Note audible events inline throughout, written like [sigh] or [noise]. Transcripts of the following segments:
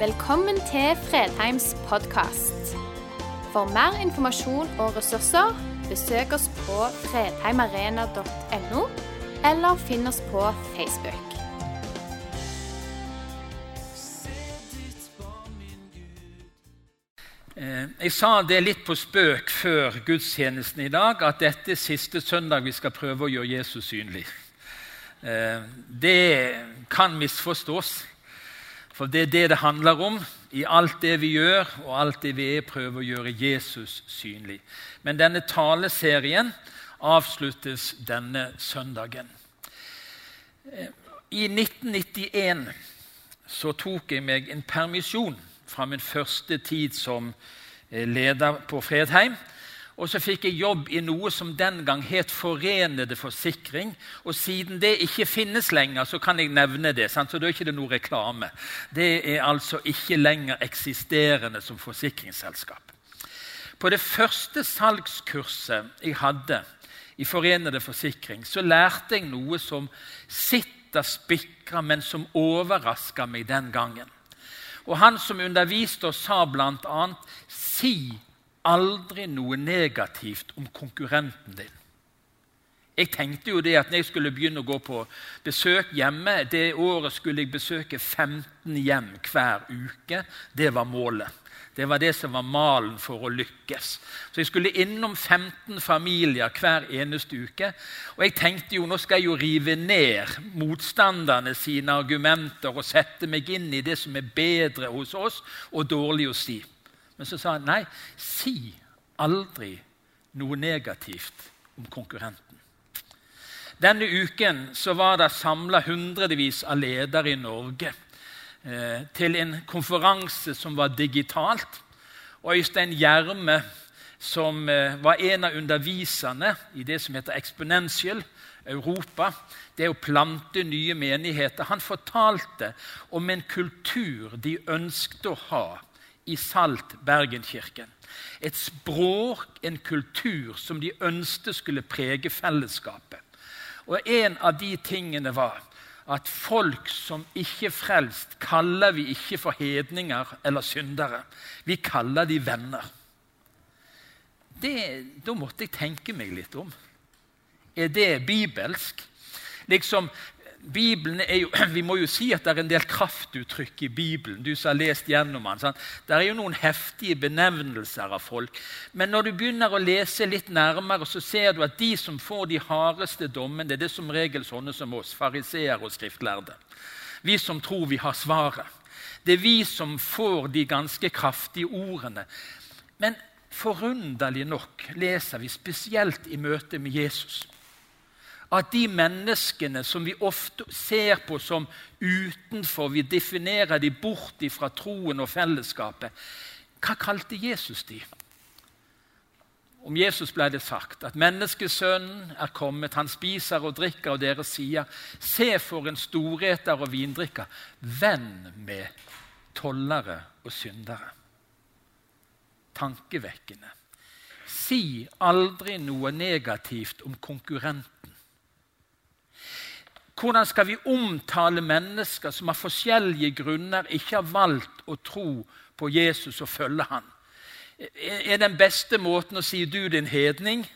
Velkommen til Fredheims podkast. For mer informasjon og ressurser, besøk oss på fredheimarena.no, eller finn oss på Facebook. Eh, Jeg sa det litt på spøk før gudstjenesten i dag, at dette er siste søndag vi skal prøve å gjøre Jesus synlig. Eh, Det kan misforstås, for det er det det handler om. I alt det vi gjør, og alt det vi er, prøver å gjøre Jesus synlig. Men denne taleserien avsluttes denne søndagen. I 1991 så tok jeg meg en permisjon fra min første tid som eh, leder på Fredheim. Og så fikk jeg jobb i noe som den gang het Forenede Forsikring. Og siden det ikke finnes lenger, så kan jeg nevne det. Sant? Så da er ikke det noe reklame. Det er altså ikke lenger eksisterende som forsikringsselskap. På det første salgskurset jeg hadde i Forenede Forsikring, så lærte jeg noe som sitter spikra, men som overraska meg den gangen. Og han som underviste oss, sa bl.a.: Si aldri noe negativt om konkurrenten din. Jeg tenkte jo det at når jeg skulle begynne å gå på besøk hjemme Det året skulle jeg besøke 15 hjem hver uke. Det var målet. Det var det som var malen for å lykkes. Så jeg skulle innom 15 familier hver eneste uke. Og jeg tenkte jo nå skal jeg jo rive ned motstanderne sine argumenter og sette meg inn i det som er bedre hos oss og dårlig hos de. Men så sa han nei, si aldri noe negativt om konkurrenten. Denne uken var det samla hundrevis av ledere i Norge eh, til en konferanse som var digitalt. Og Øystein Gjerme, som eh, var en av underviserne i det som heter Exponential Europa, det å plante nye menigheter, han fortalte om en kultur de ønsket å ha i Salt Bergenkirken. Et språk, en kultur, som de ønsket skulle prege fellesskapet. Og En av de tingene var at folk som ikke frelst, kaller vi ikke for hedninger eller syndere. Vi kaller de venner. Det, da måtte jeg tenke meg litt om. Er det bibelsk? Liksom, Bibelen er jo, [clears throat] Vi må jo si at det er en del kraftuttrykk i Bibelen. du som har lest gjennom den. Sant? Det er jo noen heftige benevnelser av folk. Men når du begynner å lese litt nærmere, så ser du at de som får de hardeste dommene, det er som regel sånne som oss, fariseere og skriftlærde. Vi som tror vi har svaret. Det er vi som får de ganske kraftige ordene. Men forunderlig nok leser vi spesielt i møte med Jesus at de menneskene som vi ofte ser på som utenfor, vi definerer de bort fra troen og fellesskapet Hva kalte Jesus de? Om Jesus ble det sagt at menneskesønnen er kommet, han spiser og drikker, og dere sier, se for en storheter og vindrikker, venn med tollere og syndere. Tankevekkende. Si aldri noe negativt om konkurrenten. Hvordan skal vi omtale mennesker som av forskjellige grunner ikke har valgt å tro på Jesus og følge ham? Er den beste måten å si 'du din hedning'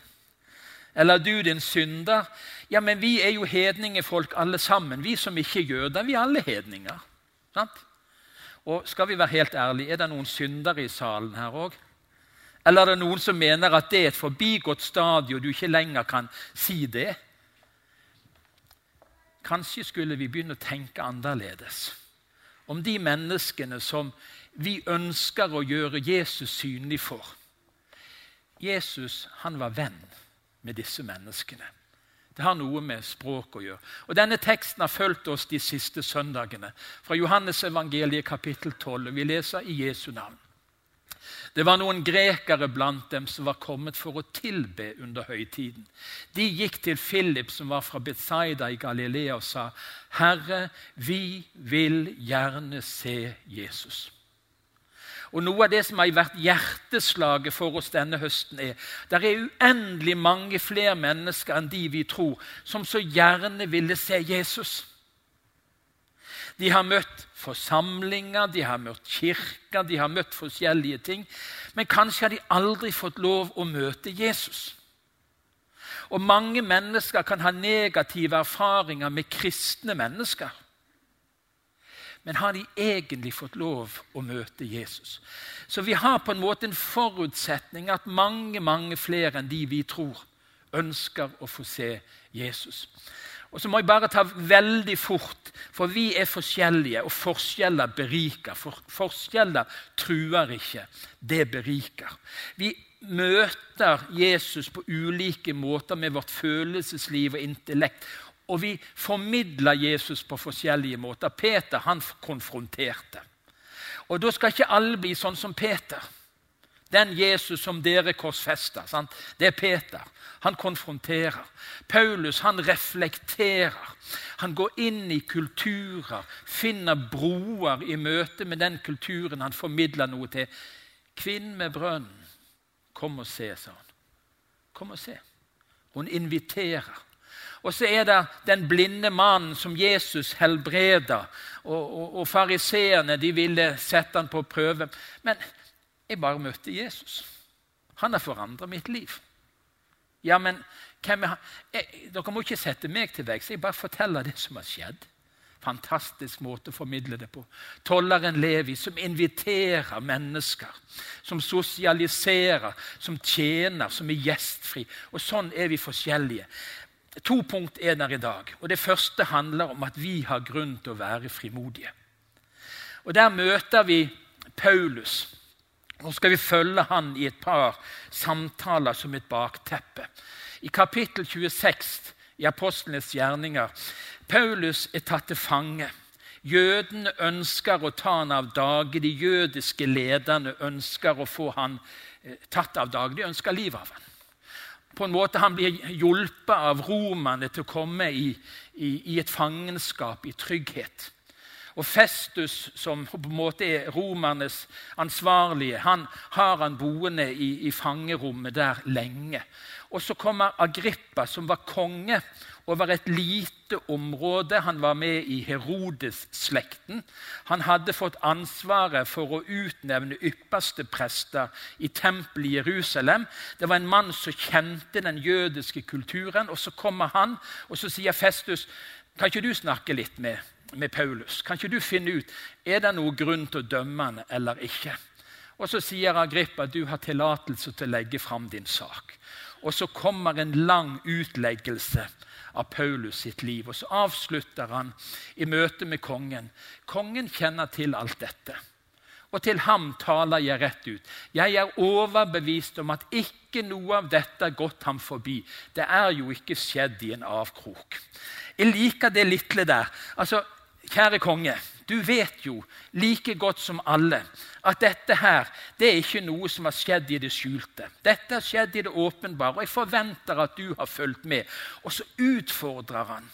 eller 'du din synder'? Ja, men vi er jo hedningefolk alle sammen. Vi som ikke er jøder, vi er alle hedninger. Sant? Og skal vi være helt ærlige, er det noen syndere i salen her òg? Eller er det noen som mener at det er et forbigått stadium, du ikke lenger kan si det? Kanskje skulle vi begynne å tenke annerledes om de menneskene som vi ønsker å gjøre Jesus synlig for. Jesus han var venn med disse menneskene. Det har noe med språk å gjøre. Og Denne teksten har fulgt oss de siste søndagene. Fra Johannes evangeliet kapittel 12. Vi leser i Jesu navn. Det var noen grekere blant dem som var kommet for å tilbe under høytiden. De gikk til Philip, som var fra Betzaida i Galilea, og sa, 'Herre, vi vil gjerne se Jesus.' Og Noe av det som har vært hjerteslaget for oss denne høsten, er der er uendelig mange flere mennesker enn de vi tror, som så gjerne ville se Jesus. De har møtt forsamlinger, de har møtt kirker, de har møtt forskjellige ting. Men kanskje har de aldri fått lov å møte Jesus. Og mange mennesker kan ha negative erfaringer med kristne mennesker. Men har de egentlig fått lov å møte Jesus? Så vi har på en måte en forutsetning at mange mange flere enn de vi tror, ønsker å få se Jesus. Og så må jeg bare ta veldig fort, for vi er forskjellige, og forskjeller beriker. For forskjeller truer ikke, det beriker. Vi møter Jesus på ulike måter med vårt følelsesliv og intellekt. Og vi formidler Jesus på forskjellige måter. Peter han konfronterte. Og Da skal ikke alle bli sånn som Peter. Den Jesus som dere korsfester. Sant? Det er Peter. Han konfronterer. Paulus han reflekterer. Han går inn i kulturer, finner broer i møte med den kulturen han formidler noe til. Kvinnen med brønnen Kom og se, sa han. Kom og se. Hun inviterer. Og så er det den blinde mannen som Jesus helbreder. Og, og, og fariseerne ville sette han på prøve. Men jeg bare møtte Jesus. Han har forandret mitt liv. Ja, men? Jeg, dere må ikke sette meg til veggs. Jeg bare forteller det som har skjedd. Fantastisk måte å formidle det på. Tolleren Levi, som inviterer mennesker. Som sosialiserer, som tjener, som er gjestfri. Og sånn er vi forskjellige. To punkt er der i dag. og Det første handler om at vi har grunn til å være frimodige. Og Der møter vi Paulus. Nå skal vi følge han i et par samtaler som et bakteppe. I kapittel 26 i Apostlenes gjerninger Paulus er tatt til fange. Jødene ønsker å ta han av dage. De jødiske lederne ønsker å få han eh, tatt av dage. De ønsker livet av han. På en måte Han blir hjulpet av romerne til å komme i, i, i et fangenskap i trygghet. Og Festus, som på en måte er romernes ansvarlige, han har han boende i, i fangerommet der lenge. Og så kommer Agrippa, som var konge over et lite område. Han var med i Herodes-slekten. Han hadde fått ansvaret for å utnevne ypperste prester i tempelet i Jerusalem. Det var en mann som kjente den jødiske kulturen. Og så kommer han, og så sier Festus kan ikke du snakke litt med, med Paulus? Kan ikke du finne ut er det noe grunn til å dømme han eller ikke? Og så sier Agrippa du har tillatelse til å legge fram din sak. Og så kommer en lang utleggelse av Paulus sitt liv. Og så avslutter han i møte med kongen. Kongen kjenner til alt dette. Og til ham taler jeg rett ut. Jeg er overbevist om at ikke noe av dette er gått ham forbi. Det er jo ikke skjedd i en avkrok. Jeg liker det lille der. Altså, Kjære konge, du vet jo like godt som alle at dette her, det er ikke noe som har skjedd i det skjulte. Dette har skjedd i det åpenbare, og jeg forventer at du har fulgt med. Og så utfordrer han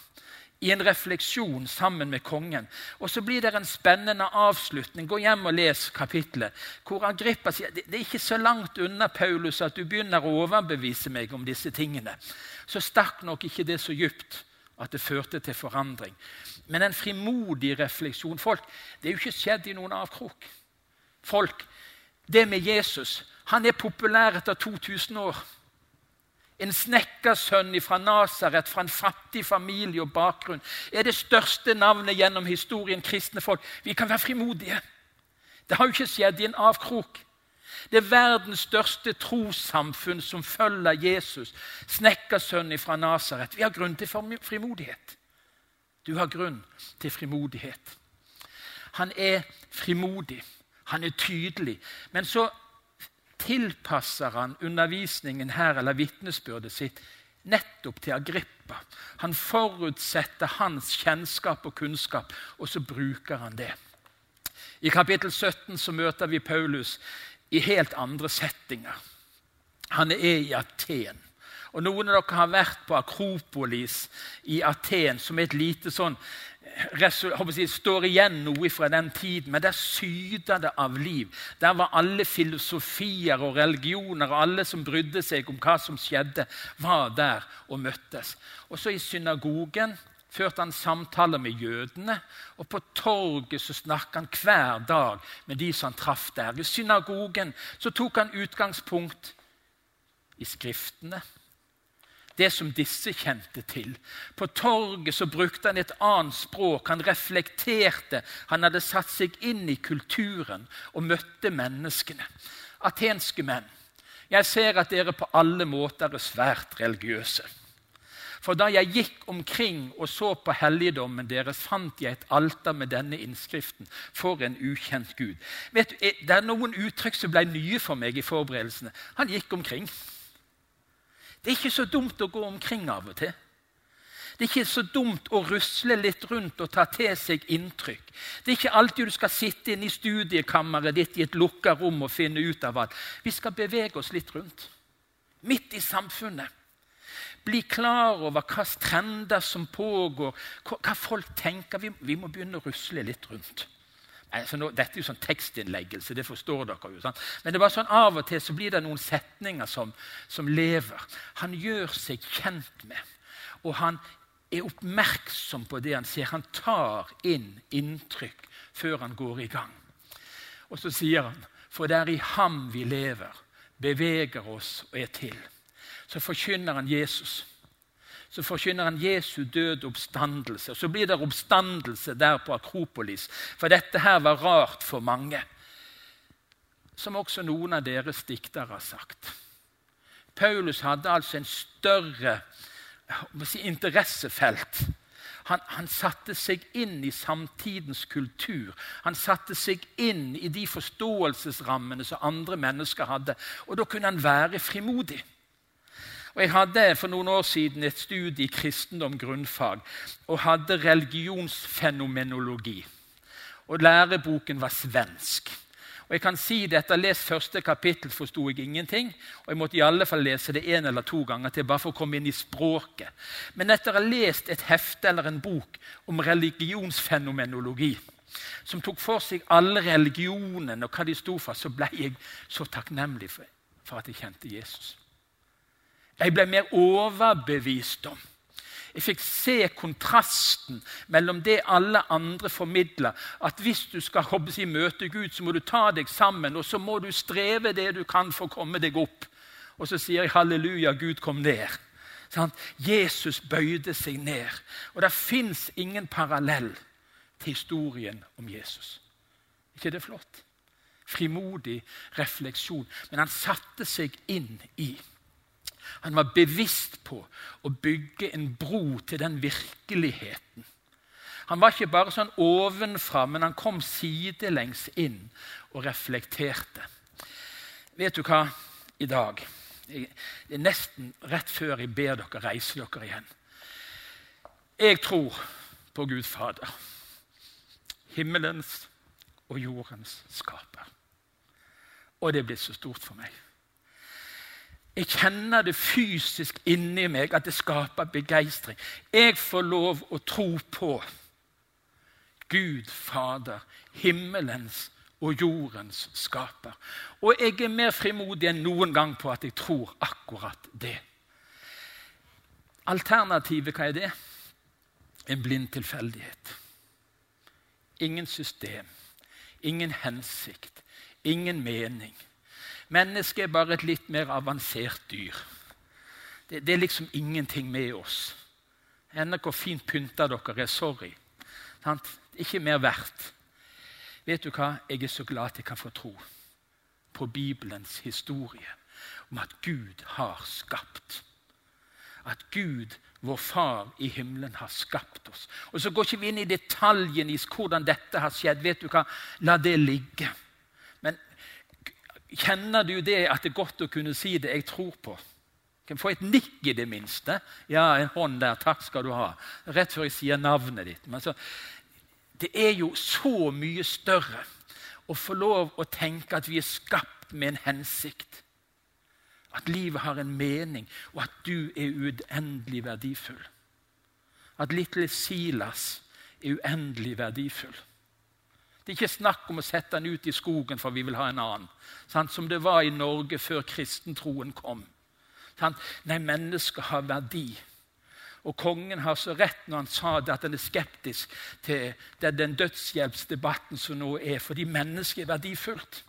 i en refleksjon sammen med kongen. Og så blir det en spennende avslutning. Gå hjem og les kapittelet. Hvor Agrippa sier det er ikke så langt unna Paulus at du begynner å overbevise meg om disse tingene. Så stakk nok ikke det så djupt at det førte til forandring. Men en frimodig refleksjon. Folk, Det er jo ikke skjedd i noen avkrok. Folk, Det med Jesus han er populær etter 2000 år. En snekkersønn fra Nasaret, fra en fattig familie og bakgrunn, er det største navnet gjennom historien kristne folk. Vi kan være frimodige. Det har jo ikke skjedd i en avkrok. Det er verdens største trossamfunn som følger Jesus, snekkersønnen fra Nasaret. Vi har grunn til frimodighet. Du har grunn til frimodighet. Han er frimodig, han er tydelig. Men så tilpasser han undervisningen her, eller vitnesbyrdet sitt, nettopp til Agrippa. Han forutsetter hans kjennskap og kunnskap, og så bruker han det. I kapittel 17 så møter vi Paulus i helt andre settinger. Han er i Aten. Og Noen av dere har vært på Akropolis i Aten, som er et lite sånn jeg, står igjen noe fra den tiden, men der syder det av liv. Der var alle filosofier og religioner og alle som brydde seg om hva som skjedde, var der og møttes. Og så i synagogen førte han samtaler med jødene, og på torget så snakket han hver dag med de som han traff der. I synagogen så tok han utgangspunkt i Skriftene, det som disse kjente til. På torget så brukte han et annet språk. Han reflekterte. Han hadde satt seg inn i kulturen og møtte menneskene. Atenske menn, jeg ser at dere på alle måter er svært religiøse. For da jeg gikk omkring og så på helligdommen deres, fant jeg et alter med denne innskriften. For en ukjent Gud. Vet du, Det er noen uttrykk som ble nye for meg i forberedelsene. Han gikk omkring. Det er ikke så dumt å gå omkring av og til. Det er ikke så dumt å rusle litt rundt og ta til seg inntrykk. Det er ikke alltid du skal sitte inne i studiekammeret ditt i et lukka rom og finne ut av alt. Vi skal bevege oss litt rundt. Midt i samfunnet. Bli klar over hvilke trender som pågår, hva folk tenker. Vi, vi må begynne å rusle litt rundt. Altså nå, dette er jo sånn tekstinnleggelse, det forstår dere jo. Sant? Men det var sånn av og til så blir det noen setninger som, som lever. Han gjør seg kjent med, og han er oppmerksom på det han ser. Han tar inn inntrykk før han går i gang. Og så sier han, for det er i ham vi lever, beveger oss og er til så forkynner han Jesus. Så forkynner han Jesu død oppstandelse. Og så blir det oppstandelse der på Akropolis. For dette her var rart for mange. Som også noen av deres diktere har sagt. Paulus hadde altså en større si, interessefelt. Han, han, satte seg inn i samtidens kultur. Han satte seg inn i de forståelsesrammene som andre mennesker hadde. Og da kunne han være frimodig. Og Jeg hadde for noen år siden et studie i kristendom grunnfag og hadde religionsfenomenologi. Og Læreboken var svensk. Og jeg kan si det, Etter å ha lest første kapittel forsto jeg ingenting. Og jeg måtte i alle fall lese det en eller to ganger til bare for å komme inn i språket. Men etter å ha lest et hefte eller en bok om religionsfenomenologi, som tok for seg alle religionene og hva de sto for, så ble jeg så takknemlig for, for at jeg kjente Jesus. Jeg ble mer overbevist om. Jeg fikk se kontrasten mellom det alle andre formidler. At hvis du skal si, møte Gud, så må du ta deg sammen, og så må du streve det du kan for å komme deg opp. Og så sier jeg halleluja, Gud kom ned. Sånn? Jesus bøyde seg ned. Og det fins ingen parallell til historien om Jesus. ikke det flott? Frimodig refleksjon. Men han satte seg inn i han var bevisst på å bygge en bro til den virkeligheten. Han var ikke bare sånn ovenfra, men han kom sidelengs inn og reflekterte. Vet du hva? I dag Det er nesten rett før jeg ber dere reise dere igjen. Jeg tror på Gud Fader, himmelens og jordens skaper. Og det er blitt så stort for meg. Jeg kjenner det fysisk inni meg at det skaper begeistring. Jeg får lov å tro på Gud Fader, himmelens og jordens skaper. Og jeg er mer frimodig enn noen gang på at jeg tror akkurat det. Alternativet, hva er det? En blind tilfeldighet. Ingen system, ingen hensikt, ingen mening. Mennesket er bare et litt mer avansert dyr. Det, det er liksom ingenting med oss. Enda hvor fint pynta dere er. Sorry. Sant? Ikke mer verdt. Vet du hva? Jeg er så glad at jeg kan få tro på Bibelens historie om at Gud har skapt. At Gud, vår Far i himmelen, har skapt oss. Og Så går ikke vi inn i detaljen i hvordan dette har skjedd. Vet du hva? La det ligge. Kjenner du det at det er godt å kunne si det jeg tror på? Kan få et nikk i det minste. Ja, en hånd der. Takk skal du ha. Rett før jeg sier navnet ditt. Men så, det er jo så mye større å få lov å tenke at vi er skapt med en hensikt. At livet har en mening, og at du er uendelig verdifull. At lille Silas er uendelig verdifull. Det er ikke snakk om å sette den ut i skogen for vi vil ha en annen. Sant? Som det var i Norge før kristentroen kom. Sant? Nei, mennesker har verdi. Og kongen har så rett når han sa det at han er skeptisk til den dødshjelpsdebatten som nå er, fordi mennesket er verdifullt.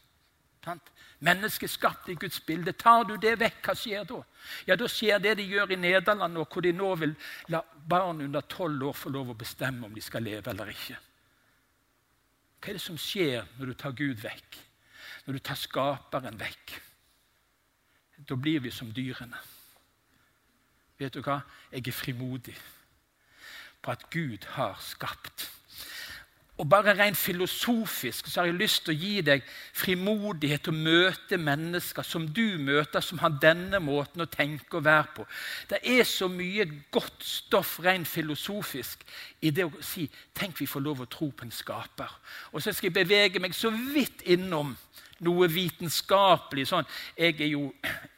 Mennesket skapt i Guds bilde. Tar du det vekk, hva skjer da? Ja, Da skjer det de gjør i Nederland, hvor de nå vil la barn under tolv år få lov å bestemme om de skal leve eller ikke. Hva er det som skjer når du tar Gud vekk? Når du tar Skaperen vekk? Da blir vi som dyrene. Vet du hva? Jeg er frimodig på at Gud har skapt. Og bare rent filosofisk så har jeg lyst til å gi deg frimodighet til å møte mennesker som du møter, som har denne måten å tenke og være på. Det er så mye godt stoff rent filosofisk i det å si tenk vi får lov å tro på en skaper. Og så skal jeg bevege meg så vidt innom noe vitenskapelig. sånn. Jeg er jo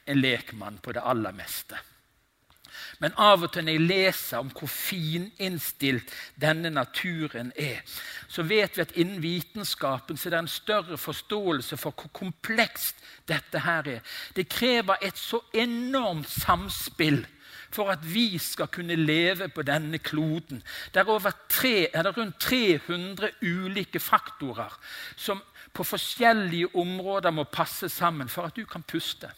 en lekmann på det aller meste. Men av og til når jeg leser om hvor fininnstilt denne naturen er, så vet vi at innen vitenskapen så er det en større forståelse for hvor komplekst dette her er. Det krever et så enormt samspill for at vi skal kunne leve på denne kloden. Det er, tre, er det rundt 300 ulike faktorer som på forskjellige områder må passe sammen for at du kan puste.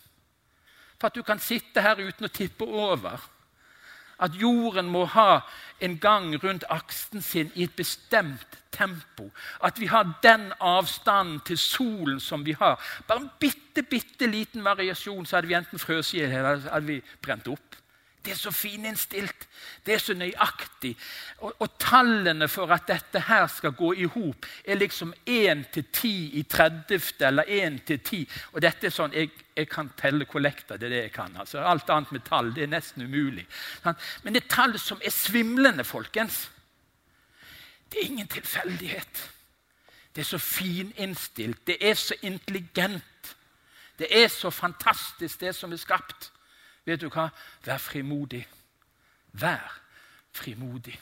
For at du kan sitte her uten å tippe over at jorden må ha en gang rundt aksen sin i et bestemt tempo. At vi har den avstanden til solen som vi har. Bare en bitte, bitte liten variasjon, så hadde vi enten frøst i eller hadde vi brent opp. Det er så fininnstilt. Det er så nøyaktig. Og, og, tallene for at dette her skal gå i hop, er liksom 1 til 10 i 30. eller 1 til 10. Og dette er sånn, jeg, jeg kan telle kollekter. Det er det jeg kan. Altså, alt annet med tall det er nesten umulig. Men det er tall som er svimlende, folkens. Det er ingen tilfeldighet. Det er så fininnstilt. Det er så intelligent. Det er så fantastisk, det som er skapt. Vet du hva? Vær frimodig. Vær frimodig.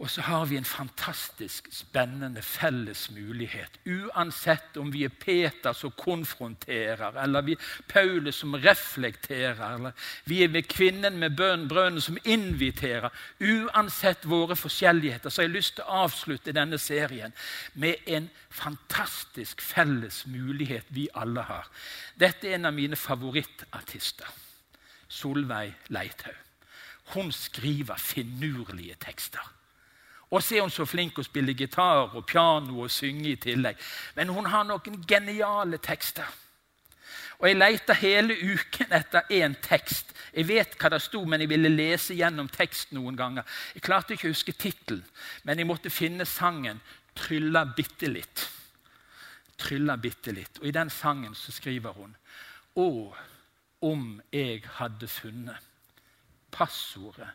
Og så har vi en fantastisk spennende felles mulighet. Uansett om vi er Peter som konfronterer, eller vi er Paulus som reflekterer, eller vi er med kvinnen med brønnen som inviterer. Uansett våre forskjelligheter så har jeg lyst til å avslutte denne serien med en fantastisk felles mulighet vi alle har. Dette er en av mine favorittartister. Solveig Leithaug. Hun skriver finurlige tekster. Og er hun så flink å spille gitar og piano og synge i tillegg. Men hun har noen geniale tekster. Og Jeg leita hele uken etter én tekst. Jeg vet hva det sto, men jeg ville lese gjennom teksten noen ganger. Jeg klarte ikke å huske tittelen, men jeg måtte finne sangen 'Trylla bitte litt'. Trylla bitte litt. Og I den sangen så skriver hun Å, om jeg hadde funnet passordet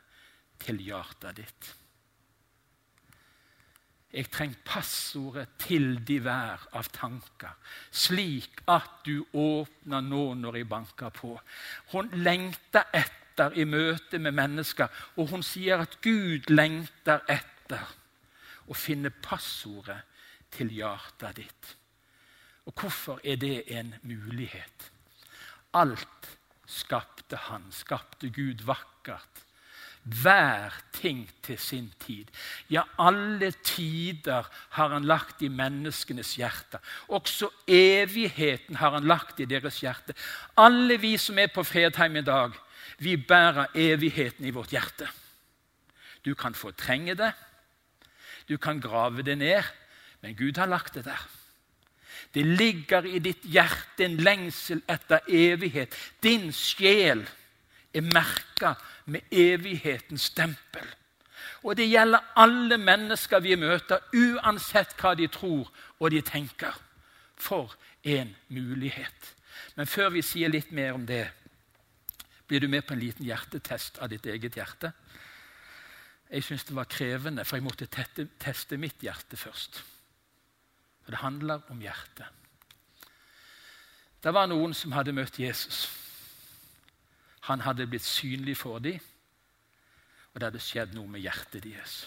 til hjertet ditt. Jeg trenger passordet til de vær av tanker, slik at du åpner nå når jeg banker på. Hun lengter etter i møte med mennesker, og hun sier at Gud lengter etter å finne passordet til hjertet ditt. Og hvorfor er det en mulighet? Alt skapte han, skapte Gud vakkert hver ting til sin tid. Ja, alle tider har han lagt i menneskenes hjerte. Også evigheten har han lagt i deres hjerte. Alle vi som er på Fredheim i dag, vi bærer evigheten i vårt hjerte. Du kan fortrenge det, du kan grave det ned, men Gud har lagt det der. Det ligger i ditt hjerte en lengsel etter evighet. Din sjel er merka med evighetens stempel. Og det gjelder alle mennesker vi møter, uansett hva de tror og de tenker. For en mulighet. Men før vi sier litt mer om det, blir du med på en liten hjertetest av ditt eget hjerte? Jeg syns det var krevende, for jeg måtte tette, teste mitt hjerte først. For det handler om hjertet. Det var noen som hadde møtt Jesus. Han hadde blitt synlig for dem, og det hadde skjedd noe med hjertet deres.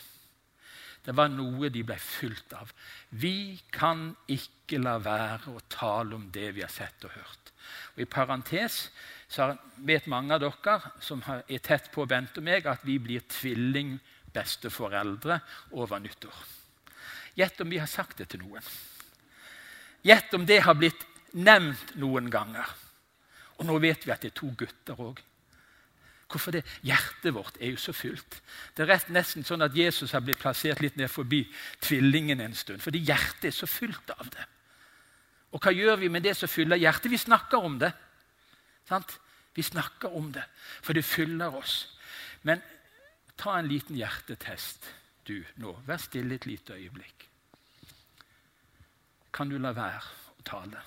Det var noe de ble fylt av. Vi kan ikke la være å tale om det vi har sett og hørt. Og I parentes så vet mange av dere som er tett på Bent og meg, at vi blir tvillingbesteforeldre over nyttår. Gjett om vi har sagt det til noen. Gjett om det har blitt nevnt noen ganger. Og nå vet vi at det er to gutter òg. Hvorfor det? Hjertet vårt er jo så fylt. Det er nesten sånn at Jesus har blitt plassert litt ned forbi tvillingen en stund. Fordi hjertet er så fylt av det. Og hva gjør vi med det som fyller hjertet? Vi snakker om det. Sant? Vi snakker om det, for det fyller oss. Men ta en liten hjertetest, du nå. Vær stille et lite øyeblikk. Kan du la være å tale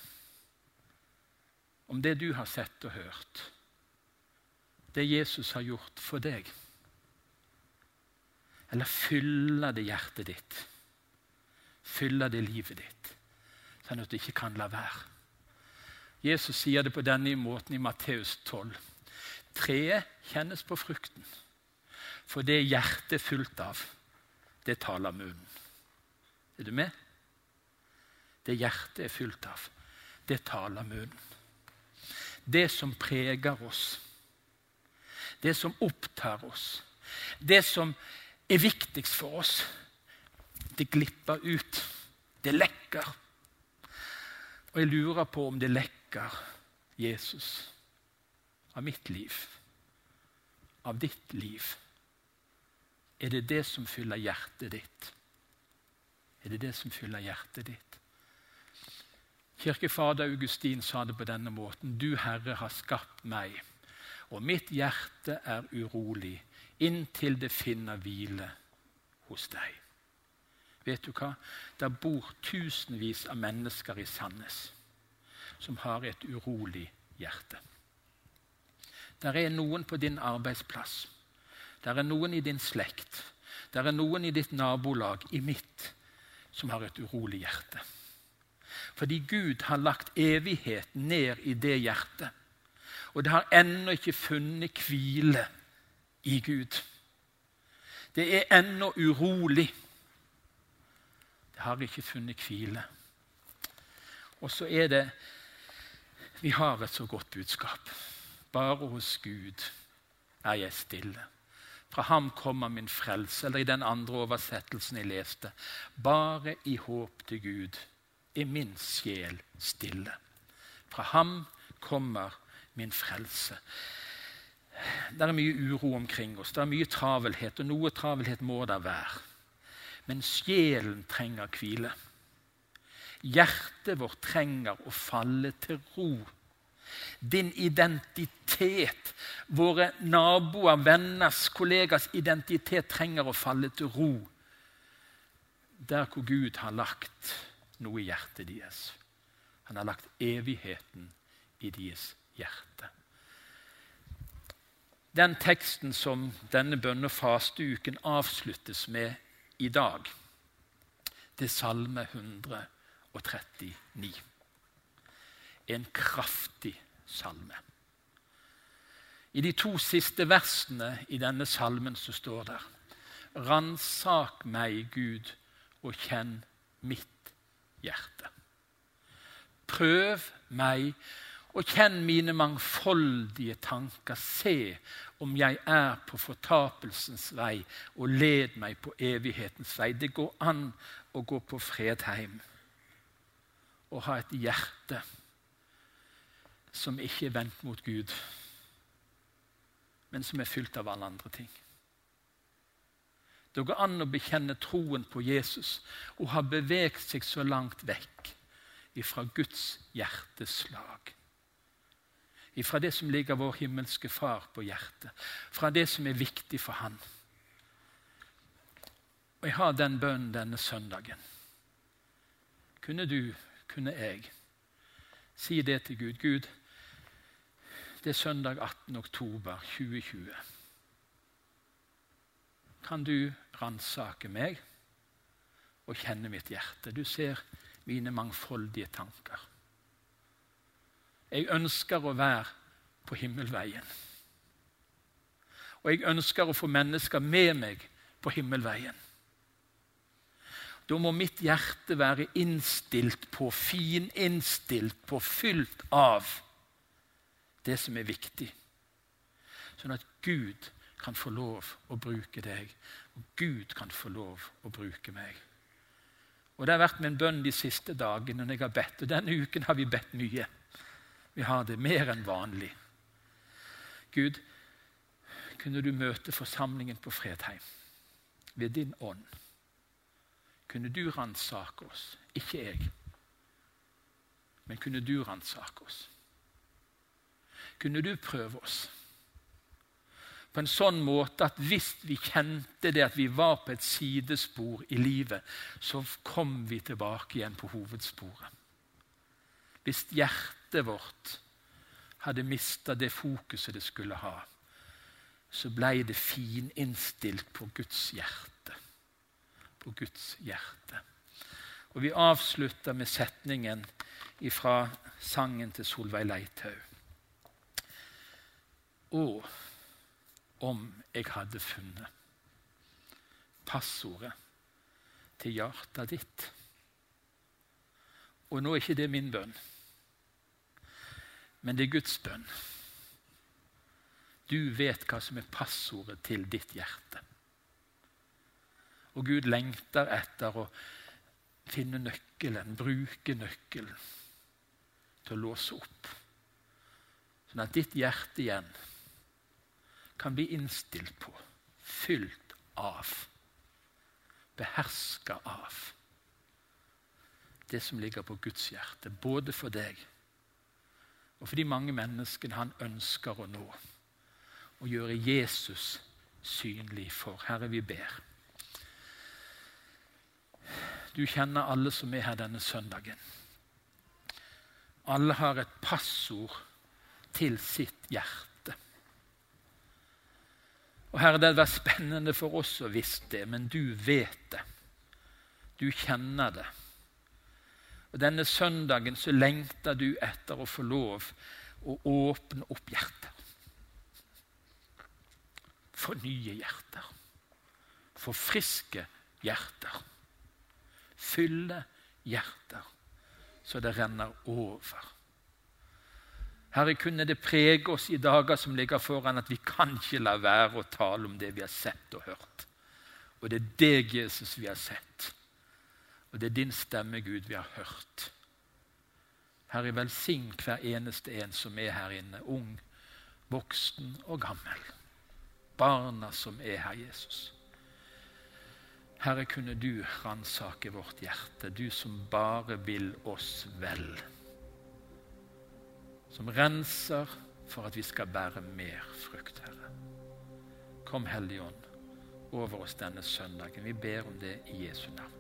om det du har sett og hørt? det Jesus har gjort for deg? Eller fyller det hjertet ditt? Fyller det livet ditt, sånn at du ikke kan la være? Jesus sier det på denne måten i Matteus 12. Treet kjennes på frukten. For det hjertet er fullt av, det taler munnen. Er du med? Det hjertet er fullt av, det taler munnen. Det som preger oss, det som opptar oss, det som er viktigst for oss, det glipper ut. Det lekker. Og jeg lurer på om det lekker Jesus av mitt liv, av ditt liv. Er det det som fyller hjertet ditt? Er det det som fyller hjertet ditt? Kirkefader Augustin sa det på denne måten. Du, Herre, har skapt meg og mitt hjerte er urolig inntil det finner hvile hos deg. Vet du hva? Der bor tusenvis av mennesker i Sandnes som har et urolig hjerte. Der er noen på din arbeidsplass. Der er noen i din slekt. Der er noen i ditt nabolag, i mitt, som har et urolig hjerte. Fordi Gud har lagt evighet ned i det hjertet og det har ennå ikke funnet hvile i Gud. Det er ennå urolig. Det har ikke funnet hvile. Og så er det Vi har et så godt budskap. Bare hos Gud er jeg stille. Fra ham kommer min frelse. Eller i den andre oversettelsen jeg leste. Bare i håp til Gud er min sjel stille. Fra ham kommer min frelse. Det er mye uro omkring oss, det er mye travelhet, og noe travelhet må det være. Men sjelen trenger hvile. Hjertet vårt trenger å falle til ro. Din identitet, våre naboer, venners, kollegers identitet trenger å falle til ro der hvor Gud har lagt noe i hjertet deres. Han har lagt evigheten i deres hjerte. Den teksten som denne bønne- og fasteuken avsluttes med i dag, det er Salme 139. En kraftig salme. I de to siste versene i denne salmen så står det Ransak meg, Gud, og kjenn mitt hjerte. Prøv meg og kjenn mine mangfoldige tanker. Se om jeg er på fortapelsens vei, og led meg på evighetens vei. Det går an å gå på Fredheim og ha et hjerte som ikke er vendt mot Gud, men som er fylt av alle andre ting. Det går an å bekjenne troen på Jesus og ha beveget seg så langt vekk ifra Guds hjerteslag ifra det som ligger vår himmelske Far på hjertet, fra det som er viktig for Han. Og jeg har den bønnen denne søndagen. Kunne du, kunne jeg, si det til Gud? Gud, det er søndag 18. oktober 2020. Kan du ransake meg og kjenner mitt hjerte? Du ser mine mangfoldige tanker. Jeg ønsker å være på himmelveien. Og jeg ønsker å få mennesker med meg på himmelveien. Da må mitt hjerte være innstilt på, fininnstilt på, fylt av det som er viktig. Sånn at Gud kan få lov å bruke deg, og Gud kan få lov å bruke meg. Og Det har vært min bønn de siste dagene når jeg har bedt. Og denne uken har vi bedt mye. Vi har det mer enn vanlig. Gud, kunne du møte forsamlingen på Fredheim ved din ånd? Kunne du ransake oss? Ikke jeg. Men kunne du ransake oss? Kunne du prøve oss? På en sånn måte at hvis vi kjente det at vi var på et sidespor i livet, så kom vi tilbake igjen på hovedsporet. Hvis hjertet vårt hadde mista det fokuset det skulle ha, så blei det fininnstilt på Guds hjerte. På Guds hjerte. Og Vi avslutter med setningen fra sangen til Solveig Leithaug. Å, om jeg hadde funnet passordet til hjertet ditt. Og nå er ikke det min bønn, men det er Guds bønn. Du vet hva som er passordet til ditt hjerte. Og Gud lengter etter å finne nøkkelen, bruke nøkkelen til å låse opp. Sånn at ditt hjerte igjen kan bli innstilt på, fylt av, beherska av det som ligger på Guds hjerte, både for deg og for de mange menneskene han ønsker å nå. Og gjøre Jesus synlig for. Herre, vi ber. Du kjenner alle som er her denne søndagen. Alle har et passord til sitt hjerte. Og Herre, det hadde vært spennende for oss å visst det, men du vet det. Du kjenner det. Og Denne søndagen så lengter du etter å få lov å åpne opp hjertet. Fornye hjerter. Forfriske hjerter. Fylle hjerter så det renner over. Herre, kunne det prege oss i dager som ligger foran, at vi kan ikke la være å tale om det vi har sett og hørt. Og det er deg, Jesus, vi har sett. Og det er din stemme, Gud, vi har hørt. Herre, velsign hver eneste en som er her inne, ung, voksen og gammel. Barna som er her, Jesus. Herre, kunne du ransake vårt hjerte, du som bare vil oss vel som renser for at vi skal bære mer frukt, Herre. Kom, Hellige Ånd, over oss denne søndagen. Vi ber om det i Jesu navn.